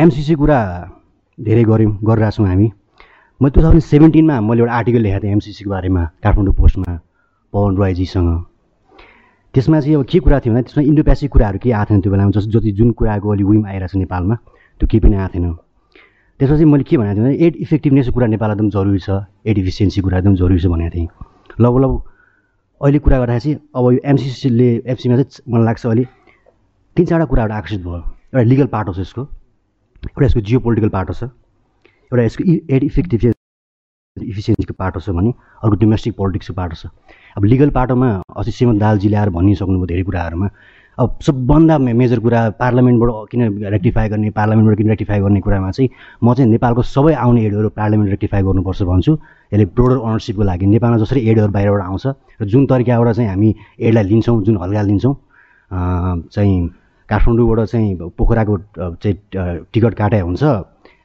MCC कुरा धेरै गऱ्यौँ गरिरहेछौँ हामी। म टु थाउजन्ड सेभेन्टिनमा मैले एउटा आर्टिकल लेखेको थिएँ एमसिसीको बारेमा काठमाडौँ पोस्टमा पवन रोयजीसँग। त्यसमा चाहिँ अब के कुरा थियो भने त्यसमा इन्डो प्यासिक कुराहरू केही आएको थिएन त्यो बेलामा जस जति जुन कुराको अलि विम आइरहेको छ नेपालमा त्यो केही पनि आएको थिएन। त्यसपछि मैले के भनेको थिएँ भने एड इफेक्टिभनेसको कुरा नेपाल एकदम जरुरी छ एड इफिसियन्सी कुरा एकदम जरुरी छ भनेको थिएँ। लगभग अहिले कुरा गर्दाखेरि चाहिँ अब यो एमसिसीले एफसीमा चाहिँ मलाई लाग्छ अहिले तिन चारवटा कुराहरू आकर्षित भयो। एउटा लिगल पार्ट हो यसको। एउटा यसको जियो पोलिटिकल पार्ट छ एउटा यसको एड इफेक्टिभ इफिसियन्सीको पार्ट छ भने अर्को डोमेस्टिक पोलिटिक्सको पार्ट छ। अब लिगल पाटोमा अस्ति श्रीमद दालजीले आएर भनिसक्नुभयो धेरै कुराहरूमा। अब सबभन्दा मेजर कुरा पार्लियामेन्टबाट किन रेक्टिफाई गर्ने पार्लियामेन्टबाट किन रेक्टिफाई गर्ने कुरामा चाहिँ म चाहिँ नेपालको सबै आउने एडहरू पार्लियामेन्ट रेक्टिफाई गर्नुपर्छ भन्छु। यसले ब्रोडर अनरसिपको लागि नेपालमा जसरी एडहरू बाहिरबाट आउँछ र जुन तरिकाबाट चाहिँ हामी एडलाई लिन्छौँ जुन हल्का लिन्छौँ चाहिँ काठमाडौँबाट चाहिँ पोखराको चाहिँ टिकट काटे हुन्छ।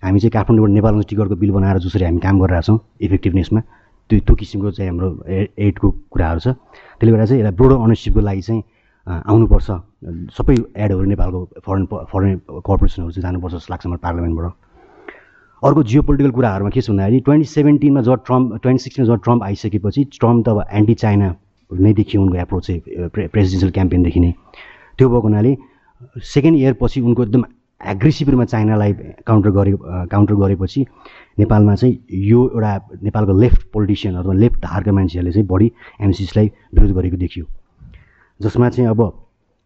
हामी चाहिँ काठमाडौँबाट नेपालमा टिकटको बिल बनाएर जसरी हामी काम गरिरहेछौँ इफेक्टिभनेसमा त्यो त्यो किसिमको चाहिँ हाम्रो एडको कुराहरू छ। त्यसले गर्दा चाहिँ यसलाई ब्रोडर अनरसिपको लागि चाहिँ आउनुपर्छ। सबै एडहरू नेपालको फरेन फरेन कर्पोरेसनहरू चाहिँ जानुपर्छ जस्तो लाग्छ मलाई पार्लियामेन्टबाट। अर्को जियो पोलिटिकल कुराहरूमा के छ भन्दाखेरि ट्वेन्टी सेभेन्टिनमा जब ट्रम्प ट्वेन्टी सिक्सटिनमा जब ट्रम्प आइसकेपछि ट्रम्प त अब एन्टी चाइना नै देखियो उनको एप्रोच चाहिँ प्रेसिडेन्सियल क्याम्पेनदेखि नै त्यो भएको हुनाले सेकेन्ड इयर पछि उनको एकदम एग्रेसिभ रूपमा चाइनालाई काउन्टर गरे काउन्टर गरेपछि नेपालमा चाहिँ यो एउटा नेपालको लेफ्ट पोलिटिसियन अथवा लेफ्ट धारका मान्छेहरूले चाहिँ बढी एमसिसलाई विरोध गरेको देखियो। जसमा चाहिँ अब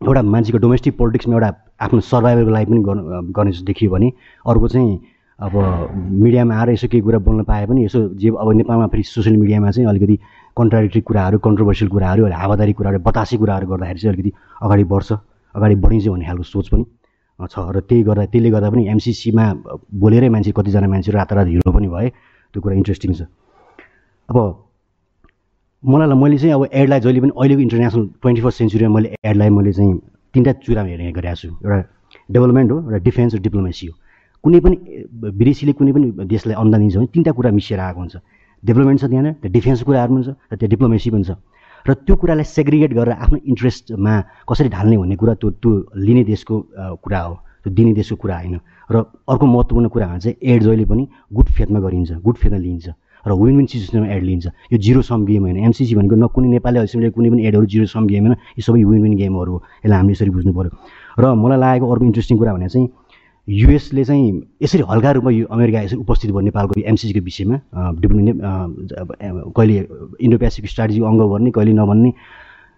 एउटा मान्छेको डोमेस्टिक पोलिटिक्समा एउटा आफ्नो सर्भाइभलको लागि पनि गर्ने जस्तो देखियो भने अर्को चाहिँ अब मिडियामा आएर यसो केही कुरा बोल्न पाए पनि यसो जे अब नेपालमा फेरि सोसियल मिडियामा चाहिँ अलिकति कन्ट्राडिक्ट्री कुराहरू कन्ट्रोभर्सियल कुराहरू हावादारी कुराहरू बतासी कुराहरू गर्दाखेरि चाहिँ अलिकति अगाडि बढ्छ। अगाडि बढिन्छ भन्ने खालको सोच पनि छ। र त्यही गर्दा त्यसले गर्दा पनि एमसिसीमा बोलेरै मान्छे कतिजना मान्छे रातारात हिरो पनि भए त्यो कुरा इन्ट्रेस्टिङ छ। अब मलाई मैले चाहिँ अब एडलाई जहिले पनि अहिलेको इन्टरनेसनल ट्वेन्टी फर्स्ट सेन्चुरीमा मैले एडलाई मैले चाहिँ तिनवटा चुरामा हेर्ने गरेको छु। एउटा डेभलपमेन्ट हो एउटा डिफेन्स र डिप्लोमेसी हो। कुनै पनि विदेशीले कुनै पनि देशलाई अनुदान दिन्छ भने तिनवटा कुरा मिसिएर आएको हुन्छ। डेभलपमेन्ट छ त्यहाँनिर त्यो डिफेन्सको कुराहरू पनि छ र त्यो डिप्लोमेसी पनि छ। र त्यो कुरालाई सेग्रिगेट गरेर आफ्नो इन्ट्रेस्टमा कसरी ढाल्ने भन्ने कुरा त्यो त्यो लिने देशको कुरा हो। त्यो दिने देशको कुरा होइन। र अर्को महत्त्वपूर्ण कुरामा चाहिँ एड जहिले पनि गुड फेथमा गरिन्छ गुड फेथमा लिइन्छ र विन विन सिचुएसनमा एड लिन्छ। यो जिरो सम गेम होइन। एमसिसी भनेको न कुनै नेपाली अहिलेसम्म कुनै पनि एडहरू जिरो सम गेम होइन। यो सबै विन विन गेमहरू हो। यसलाई हामीले यसरी बुझ्नु पऱ्यो र मलाई लागेको अर्को इन्ट्रेस्टिङ कुरा भने चाहिँ युएसले चाहिँ यसरी हल्का रूपमा यो अमेरिका यसरी उपस्थित भयो नेपालको एमसिसीको विषयमा डिप्लोमेट कहिले इन्डो पेसिफिक स्ट्राटेजीको अङ्ग भन्ने कहिले नभन्ने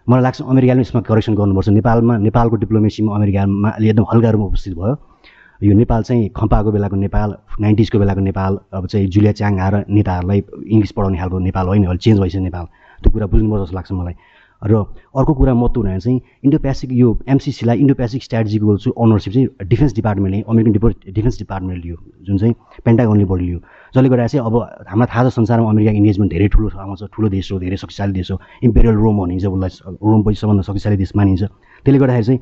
मलाई लाग्छ अमेरिकाले यसमा करेक्सन गर्नुपर्छ। नेपालमा नेपालको डिप्लोमेसीमा अमेरिकामा एकदम हल्का रूपमा उपस्थित भयो। यो नेपाल चाहिँ खम्पाको बेलाको नेपाल नाइन्टिजको बेलाको नेपाल अब चाहिँ जुलिया च्याङ आएर नेताहरूलाई इङ्ग्लिस पढाउने खालको नेपाल होइन अहिले चेन्ज भइसक्यो नेपाल। त्यो कुरा बुझ्नुपर्छ जस्तो लाग्छ मलाई। र अर्को कुरा महत्त्वपूर्ण चाहिँ इन्डो पेसिफिक यो एमसिसीलाई इन्डो पेसिफिक स्ट्राटेजीको चाहिँ अनरसिप चाहिँ डिफेन्स डिपार्टमेन्टले अमेरिकन डिपो डिफेन्स डिपार्टमेन्टले लियो जुन चाहिँ पेन्टागनले बढी लियो। जसले गर्दा चाहिँ अब हामीलाई थाहा छ संसारमा अमेरिका इन्गेजमेन्ट धेरै ठुलो आउँछ ठुलो देश हो धेरै शक्तिशाली देश हो। इम्पेरियल रोम भनिन्छ उसलाई रोम पछि सबभन्दा शक्तिशाली देश मानिन्छ। त्यसले गर्दाखेरि चाहिँ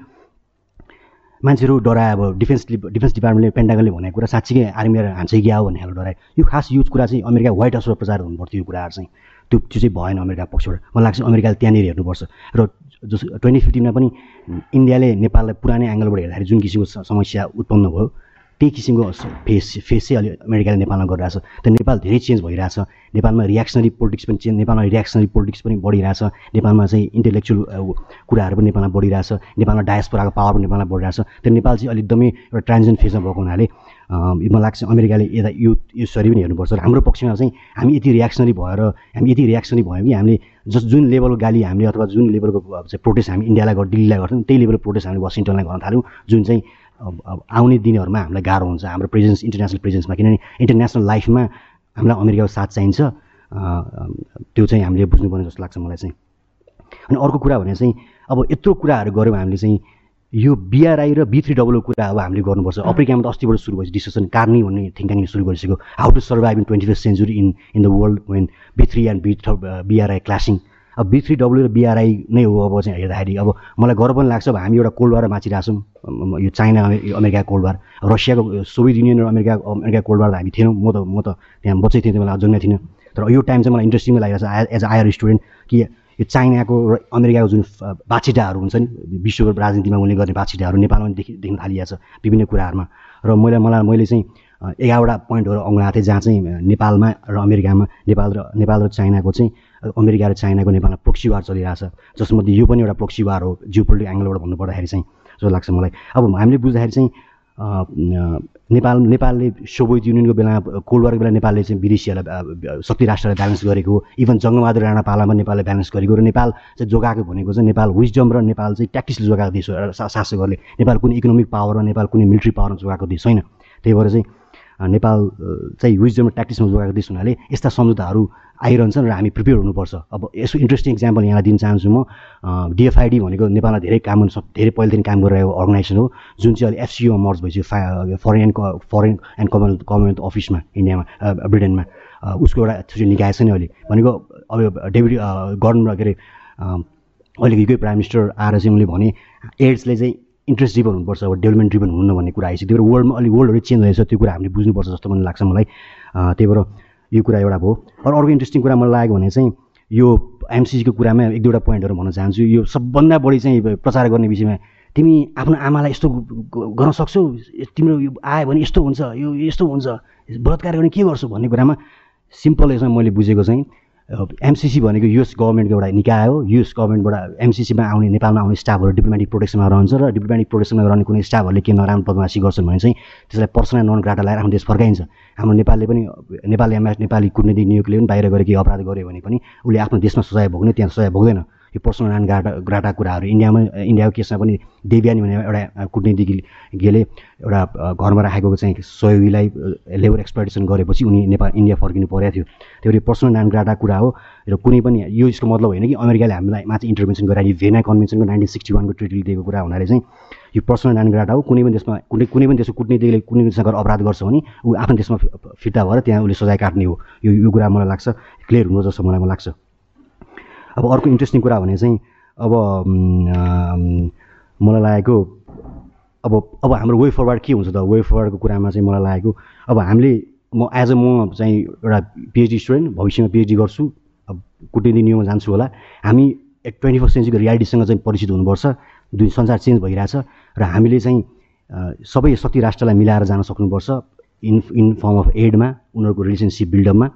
मान्छेहरू डरायो अब डिफेन्स डिफेन्स डिपार्टमेन्टले पेन्टागनले भनेको कुरा साँच्चीकै आर्मी हान्छ कि हो भन्ने खालको डरायो यो खास युज कुरा चाहिँ अमेरिका व्हाइट हाउसबाट प्रचार हुनुपर्थ्यो यो कुराहरू चाहिँ। त्यो त्यो चाहिँ भएन अमेरिका पक्षबाट। मलाई लाग्छ अमेरिकाले त्यहाँनिर हेर्नुपर्छ। र जस ट्वेन्टी फिफ्टिनमा पनि इन्डियाले नेपाललाई पुरानै एङ्गलबाट हेर्दाखेरि जुन किसिमको समस्या उत्पन्न भयो त्यही किसिमको फेस फेस चाहिँ अहिले अमेरिकाले नेपालमा गरिरहेछ। त नेपाल धेरै चेन्ज भइरहेछ। नेपालमा रियाक्सनरी पोलिटिक्स पनि चेन्ज नेपालमा रियाक्सनरी पोलिटिक्स पनि बढिरहेछ। नेपालमा चाहिँ इन्टेलेक्चुअल कुराहरू पनि नेपालमा बढिरहेछ। नेपालमा डायसपोराको पावर पनि नेपालमा बढिरहेछ। त्यो नेपाल चाहिँ अलिक एकदमै एउटा ट्रान्जिसन फेजमा भएको हुनाले मलाई लाग्छ अमेरिकाले यता यो यसरी पनि हेर्नुपर्छ। हाम्रो पक्षमा चाहिँ हामी यति रियाक्सनरी भएर हामी यति रियाक्सनरी भयौँ कि हामीले जस जुन लेभलको गाली हामीले अथवा जुन लेभलको चाहिँ प्रोटेस्ट हामी इन्डियालाई गर् दिल्लीलाई गर्थ्यौँ त्यही लेभलको प्रोटेस्ट हामीले वासिङटनलाई गर्न थाल्यौँ। जुन चाहिँ अब आउने दिनहरूमा हामीलाई गाह्रो हुन्छ। हाम्रो प्रेजेन्स इन्टरनेसनल प्रेजेन्समा किनभने इन्टरनेसनल लाइफमा हामीलाई अमेरिकाको साथ चाहिन्छ। त्यो चाहिँ हामीले बुझ्नुपर्ने जस्तो लाग्छ मलाई चाहिँ। अनि अर्को कुरा भने चाहिँ अब यत्रो कुराहरू गऱ्यौँ हामीले चाहिँ यो बिआरआई र बी थ्री डब्लु कुरा अब हामीले गर्नुपर्छ। अफ्रिकामा त अस्तिबाट सुरु भएपछि डिस्कसन कार्नी भन्ने थिङ्क ट्याङ्क सुरु गरिसक्यो। How to survive in twenty first century in in the world when B three and B BRI clashing अब बी थ्री डब्लु र बिआरआई नै हो अब चाहिँ हेर्दाखेरि। अब मलाई गर्व पनि लाग्छ। अब हामी एउटा कोल्ड वार बाँचिरहेछौँ यो चाइना अमेरिका कोल्ड वार रसियाको सोभियत युनियन र अमेरिका अमेरिका कोल्ड वार हामी थिएनौँ म त म त त्यहाँ बच्चै थिएँ त्यो बेला थिइनँ तर यो टाइम चाहिँ मलाई इन्ट्रेस्टिङ लागिरहेको छ एज अ आयर स्टुडेन्ट कि यो चाइनाको र अमेरिकाको जुन बाछिटाहरू हुन्छ नि विश्वको राजनीतिमा उनले गर्ने बाछिटाहरू नेपालमा देखि देख्न थालिएको छ विभिन्न कुराहरूमा। र मैले मलाई मैले चाहिँ एघारवटा पोइन्टहरू अङ्गाएको थिएँ जहाँ चाहिँ नेपालमा र अमेरिकामा नेपाल र नेपाल र चाइनाको चाहिँ अमेरिका र चाइनाको नेपालमा प्रोक्सी वार चलिरहेछ। जसमध्ये यो पनि एउटा प्रोक्सी वार हो जियो पोलिटिक एङ्गलबाट भन्नुपर्दाखेरि चाहिँ। जस्तो लाग्छ मलाई। अब हामीले बुझ्दाखेरि चाहिँ नेपाल नेपालले सोभियत युनियनको बेलामा कोल्ड वारको बेला नेपालले चाहिँ विदेशीहरूलाई शक्ति राष्ट्रलाई ब्यालेन्स गरेको इभन जङ्गबहादुर राणा पालामा नेपालले ब्यालेन्स गरेको र नेपाल चाहिँ जोगाएको भनेको चाहिँ नेपाल विजडम र नेपाल चाहिँ ट्याक्टिसले जोगाएको देश हो शासकहरूले। नेपाल कुनै इकोनोमिक पावर र नेपाल कुनै मिलिट्री पावरमा जोगाएको देश छैन त्यही भएर चाहिँ नेपाल चाहिँ विजडम ट्याक्टिसमा जोगाएको देश हुनाले यस्ता सम्झौताहरू आइरहन्छन् र हामी प्रिपेयर हुनुपर्छ। अब यसो इन्ट्रेस्टिङ इक्जाम्पल यहाँलाई दिन चाहन्छु म। डिएफआइडी भनेको नेपालमा धेरै काम गर्नु धेरै पहिलेदेखि काम गरिरहेको अर्गनाइजेसन हो जुन चाहिँ अहिले एफसिओमा मर्ज भइसक्यो foreign and foreign and common Commonwealth अफिसमा इन्डियामा ब्रिटेनमा उसको एउटा निकाय छ नि अहिले। भनेको अब डेभ्युटी गभर्नमेन्ट के अरे अहिलेको प्राइम मिनिस्टर आएर चाहिँ भने एड्सले चाहिँ इन्ट्रेस्ट ड्रिभन हुनुपर्छ अब डेभलपमेन्ट ड्रिभन हुनु भन्ने कुरा आइसक्यो त्यो वर्ल्डमा अलिक वर्ल्डहरू चेन्ज भएछ त्यो कुरा हामीले बुझ्नुपर्छ जस्तो मलाई लाग्छ मलाई। त्यही भएर यो कुरा एउटा भयो। अरू अर्को इन्ट्रेस्टिङ कुरा मलाई लाग्यो भने चाहिँ यो एमसिसीको कुरामा एक दुईवटा पोइन्टहरू भन्न चाहन्छु। यो सबभन्दा बढी चाहिँ प्रचार गर्ने विषयमा तिमी आफ्नो आमालाई यस्तो गर्न सक्छौ? तिम्रो यो आयो भने यस्तो हुन्छ यो यस्तो हुन्छ बलात्कार गर्ने के गर्छु? भन्ने कुरामा सिम्पल यसमा मैले बुझेको चाहिँ एमसिसी भनेको युएस गभर्मेन्टको एउटा निकाय हो। युएस गभर्मेन्टबाट एमसिसीमा आउने नेपालमा आउने स्टाफहरू डिप्लोमेटिक प्रोटेक्सनमा रहन्छ र डिप्लोमेटिक प्रोटेक्सनमा रहने कुनै स्टाफहरूले के नराम्रो बदमासी गर्छन् भने चाहिँ त्यसलाई पर्सनल नन ग्राटा लगाएर आफ्नो देश फर्काइन्छ। हाम्रो नेपालले पनि नेपाली एमएस नेपाली कुटनीतिक नियोगले पनि बाहिर गएर केही अपराध गऱ्यो भने पनि उसले आफ्नो देशमा सजाय भोग्ने त्यहाँ सजाय भोग्दैन। यो पर्सनल नान ग्राटा ग्राटा कुराहरू। इन्डियामा इन्डियाको केसमा पनि देव्यानी भन्ने एउटा कुटनीतिज्ञले एउटा घरमा राखेको चाहिँ सहयोगीलाई लेबर एक्सप्लोइटेसन गरेपछि उनी नेपाल इन्डिया फर्किनु परेको थियो। त्यो पर्सनल नान ग्राटा कुरा हो र कुनै पनि यो यसको मतलब होइन कि अमेरिकाले हामीलाई माथि इन्टरभेन्सन गरायो। भेना कन्भेन्सनको नाइन्टिन सिक्सटी वानको ट्रिटीले दिएको कुरा हुनाले चाहिँ यो पर्सनल नान ग्राटा हो। कुनै पनि देशमा कुनै कुनै पनि देशको कुटनीतिले कुनै देशमा अपराध गर्छ भने ऊ आफ्नो देशमा फिर्ता भएर त्यहाँ उसले सजाय काट्ने हो। यो यो कुरा मलाई लाग्छ। क्लियर हुनु जस्तो मलाई लाग्छ। अब अर्को इन्ट्रेस्टिङ कुरा भने चाहिँ अब मलाई लागेको अब अब हाम्रो वे फरवर्ड के हुन्छ त? वे फरवर्डको कुरामा चाहिँ मलाई लागेको अब हामीले म एज अ म चाहिँ एउटा पिएचडी स्टुडेन्ट भविष्यमा पिएचडी गर्छु अब कुटनीति नियममा जान्छु होला। हामी ट्वेन्टी फर्स्ट सेन्चुरीको रियालिटीसँग चाहिँ परिचित हुनुपर्छ जुन संसार चेन्ज भइरहेछ र हामीले चाहिँ सबै शक्ति राष्ट्रलाई मिलाएर जान सक्नुपर्छ इन इन फर्म अफ एडमा उनीहरूको रिलेसनसिप बिल्डअपमा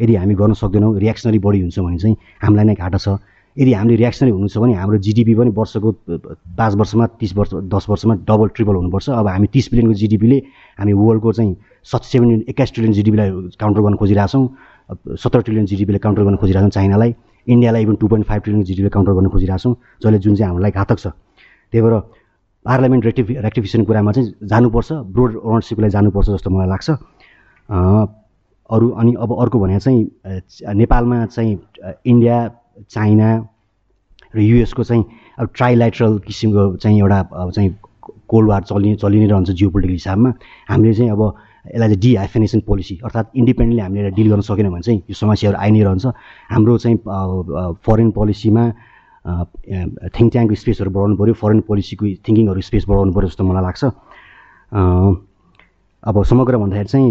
यदि हामी गर्न सक्दैनौँ रियाक्सनरी बढी हुन्छ भने चाहिँ हामीलाई नै घाटा छ। यदि हामीले रियाक्सनरी हुनु छ भने हाम्रो जिडिपी पनि वर्षको पाँच वर्षमा तिस वर्ष दस वर्षमा डबल ट्रिपल हुनुपर्छ। अब हामी तिस बिलियनको जिडिपीले हामी वर्ल्डको चाहिँ सत सेभेन एक्काइस ट्रिलियन जिडिपीलाई काउन्टर गर्न खोजिरहेछौँ। सत्र ट्रिलियन जिडिपीले काउन्टर गर्न खोजिरहेछौँ चाइनालाई। इन्डियालाई even two point five trillion जिडिपीले counter गर्न खोजिरहेछौँ जसले जुन चाहिँ हामीलाई घातक छ। त्यही भएर पार्लियामेन्ट रेक्टिफि रेक्टिफिकेसन कुरामा चाहिँ जानुपर्छ ब्रोड ओनरसिपलाई जानुपर्छ जस्तो मलाई लाग्छ। अरू अनि अब अर्को भने चाहिँ नेपालमा चाहिँ इन्डिया चाइना र युएसको चाहिँ अब ट्राइलाइट्रल किसिमको चाहिँ एउटा चाहिँ कोल्ड वार चलि चलि नै रहन्छ जियो पोलिटिकल हिसाबमा। हामीले चाहिँ अब यसलाई चाहिँ डिहाइफेनेसन पोलिसी अर्थात् इन्डिपेन्डेन्टली हामीले डिल गर्न सकेन भने चाहिँ यो समस्याहरू आइ नै रहन्छ। हाम्रो चाहिँ फरेन पोलिसीमा थिङ्क ट्याङ्क स्पेसहरू बढाउनु पऱ्यो। फरेन पोलिसीको थिङ्किङहरू स्पेस बढाउनु पऱ्यो जस्तो मलाई लाग्छ। अब समग्र भन्दाखेरि चाहिँ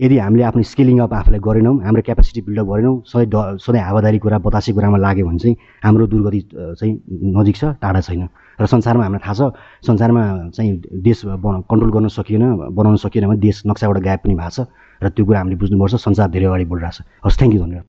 यदि हामीले आफ्नो स्किलिङ अप आफूलाई गरेनौँ हाम्रो क्यापेसिटी बिल्डअप गरेनौँ सधैँ ड सधैँ हावादारी कुरा बतासे कुरामा लाग्यो भने चाहिँ हाम्रो दुर्गति चाहिँ नजिक छ टाढा छैन। र संसारमा हामीलाई थाहा छ संसारमा चाहिँ देश बना कन्ट्रोल गर्न सकिएन बनाउन सकिएन भने देश नक्साबाट गायब पनि भएको छ। र त्यो कुरा हामीले बुझ्नुपर्छ संसार धेरै अगाडि बढिरहेको छ। हस् थ्याङ्क यू धन्यवाद।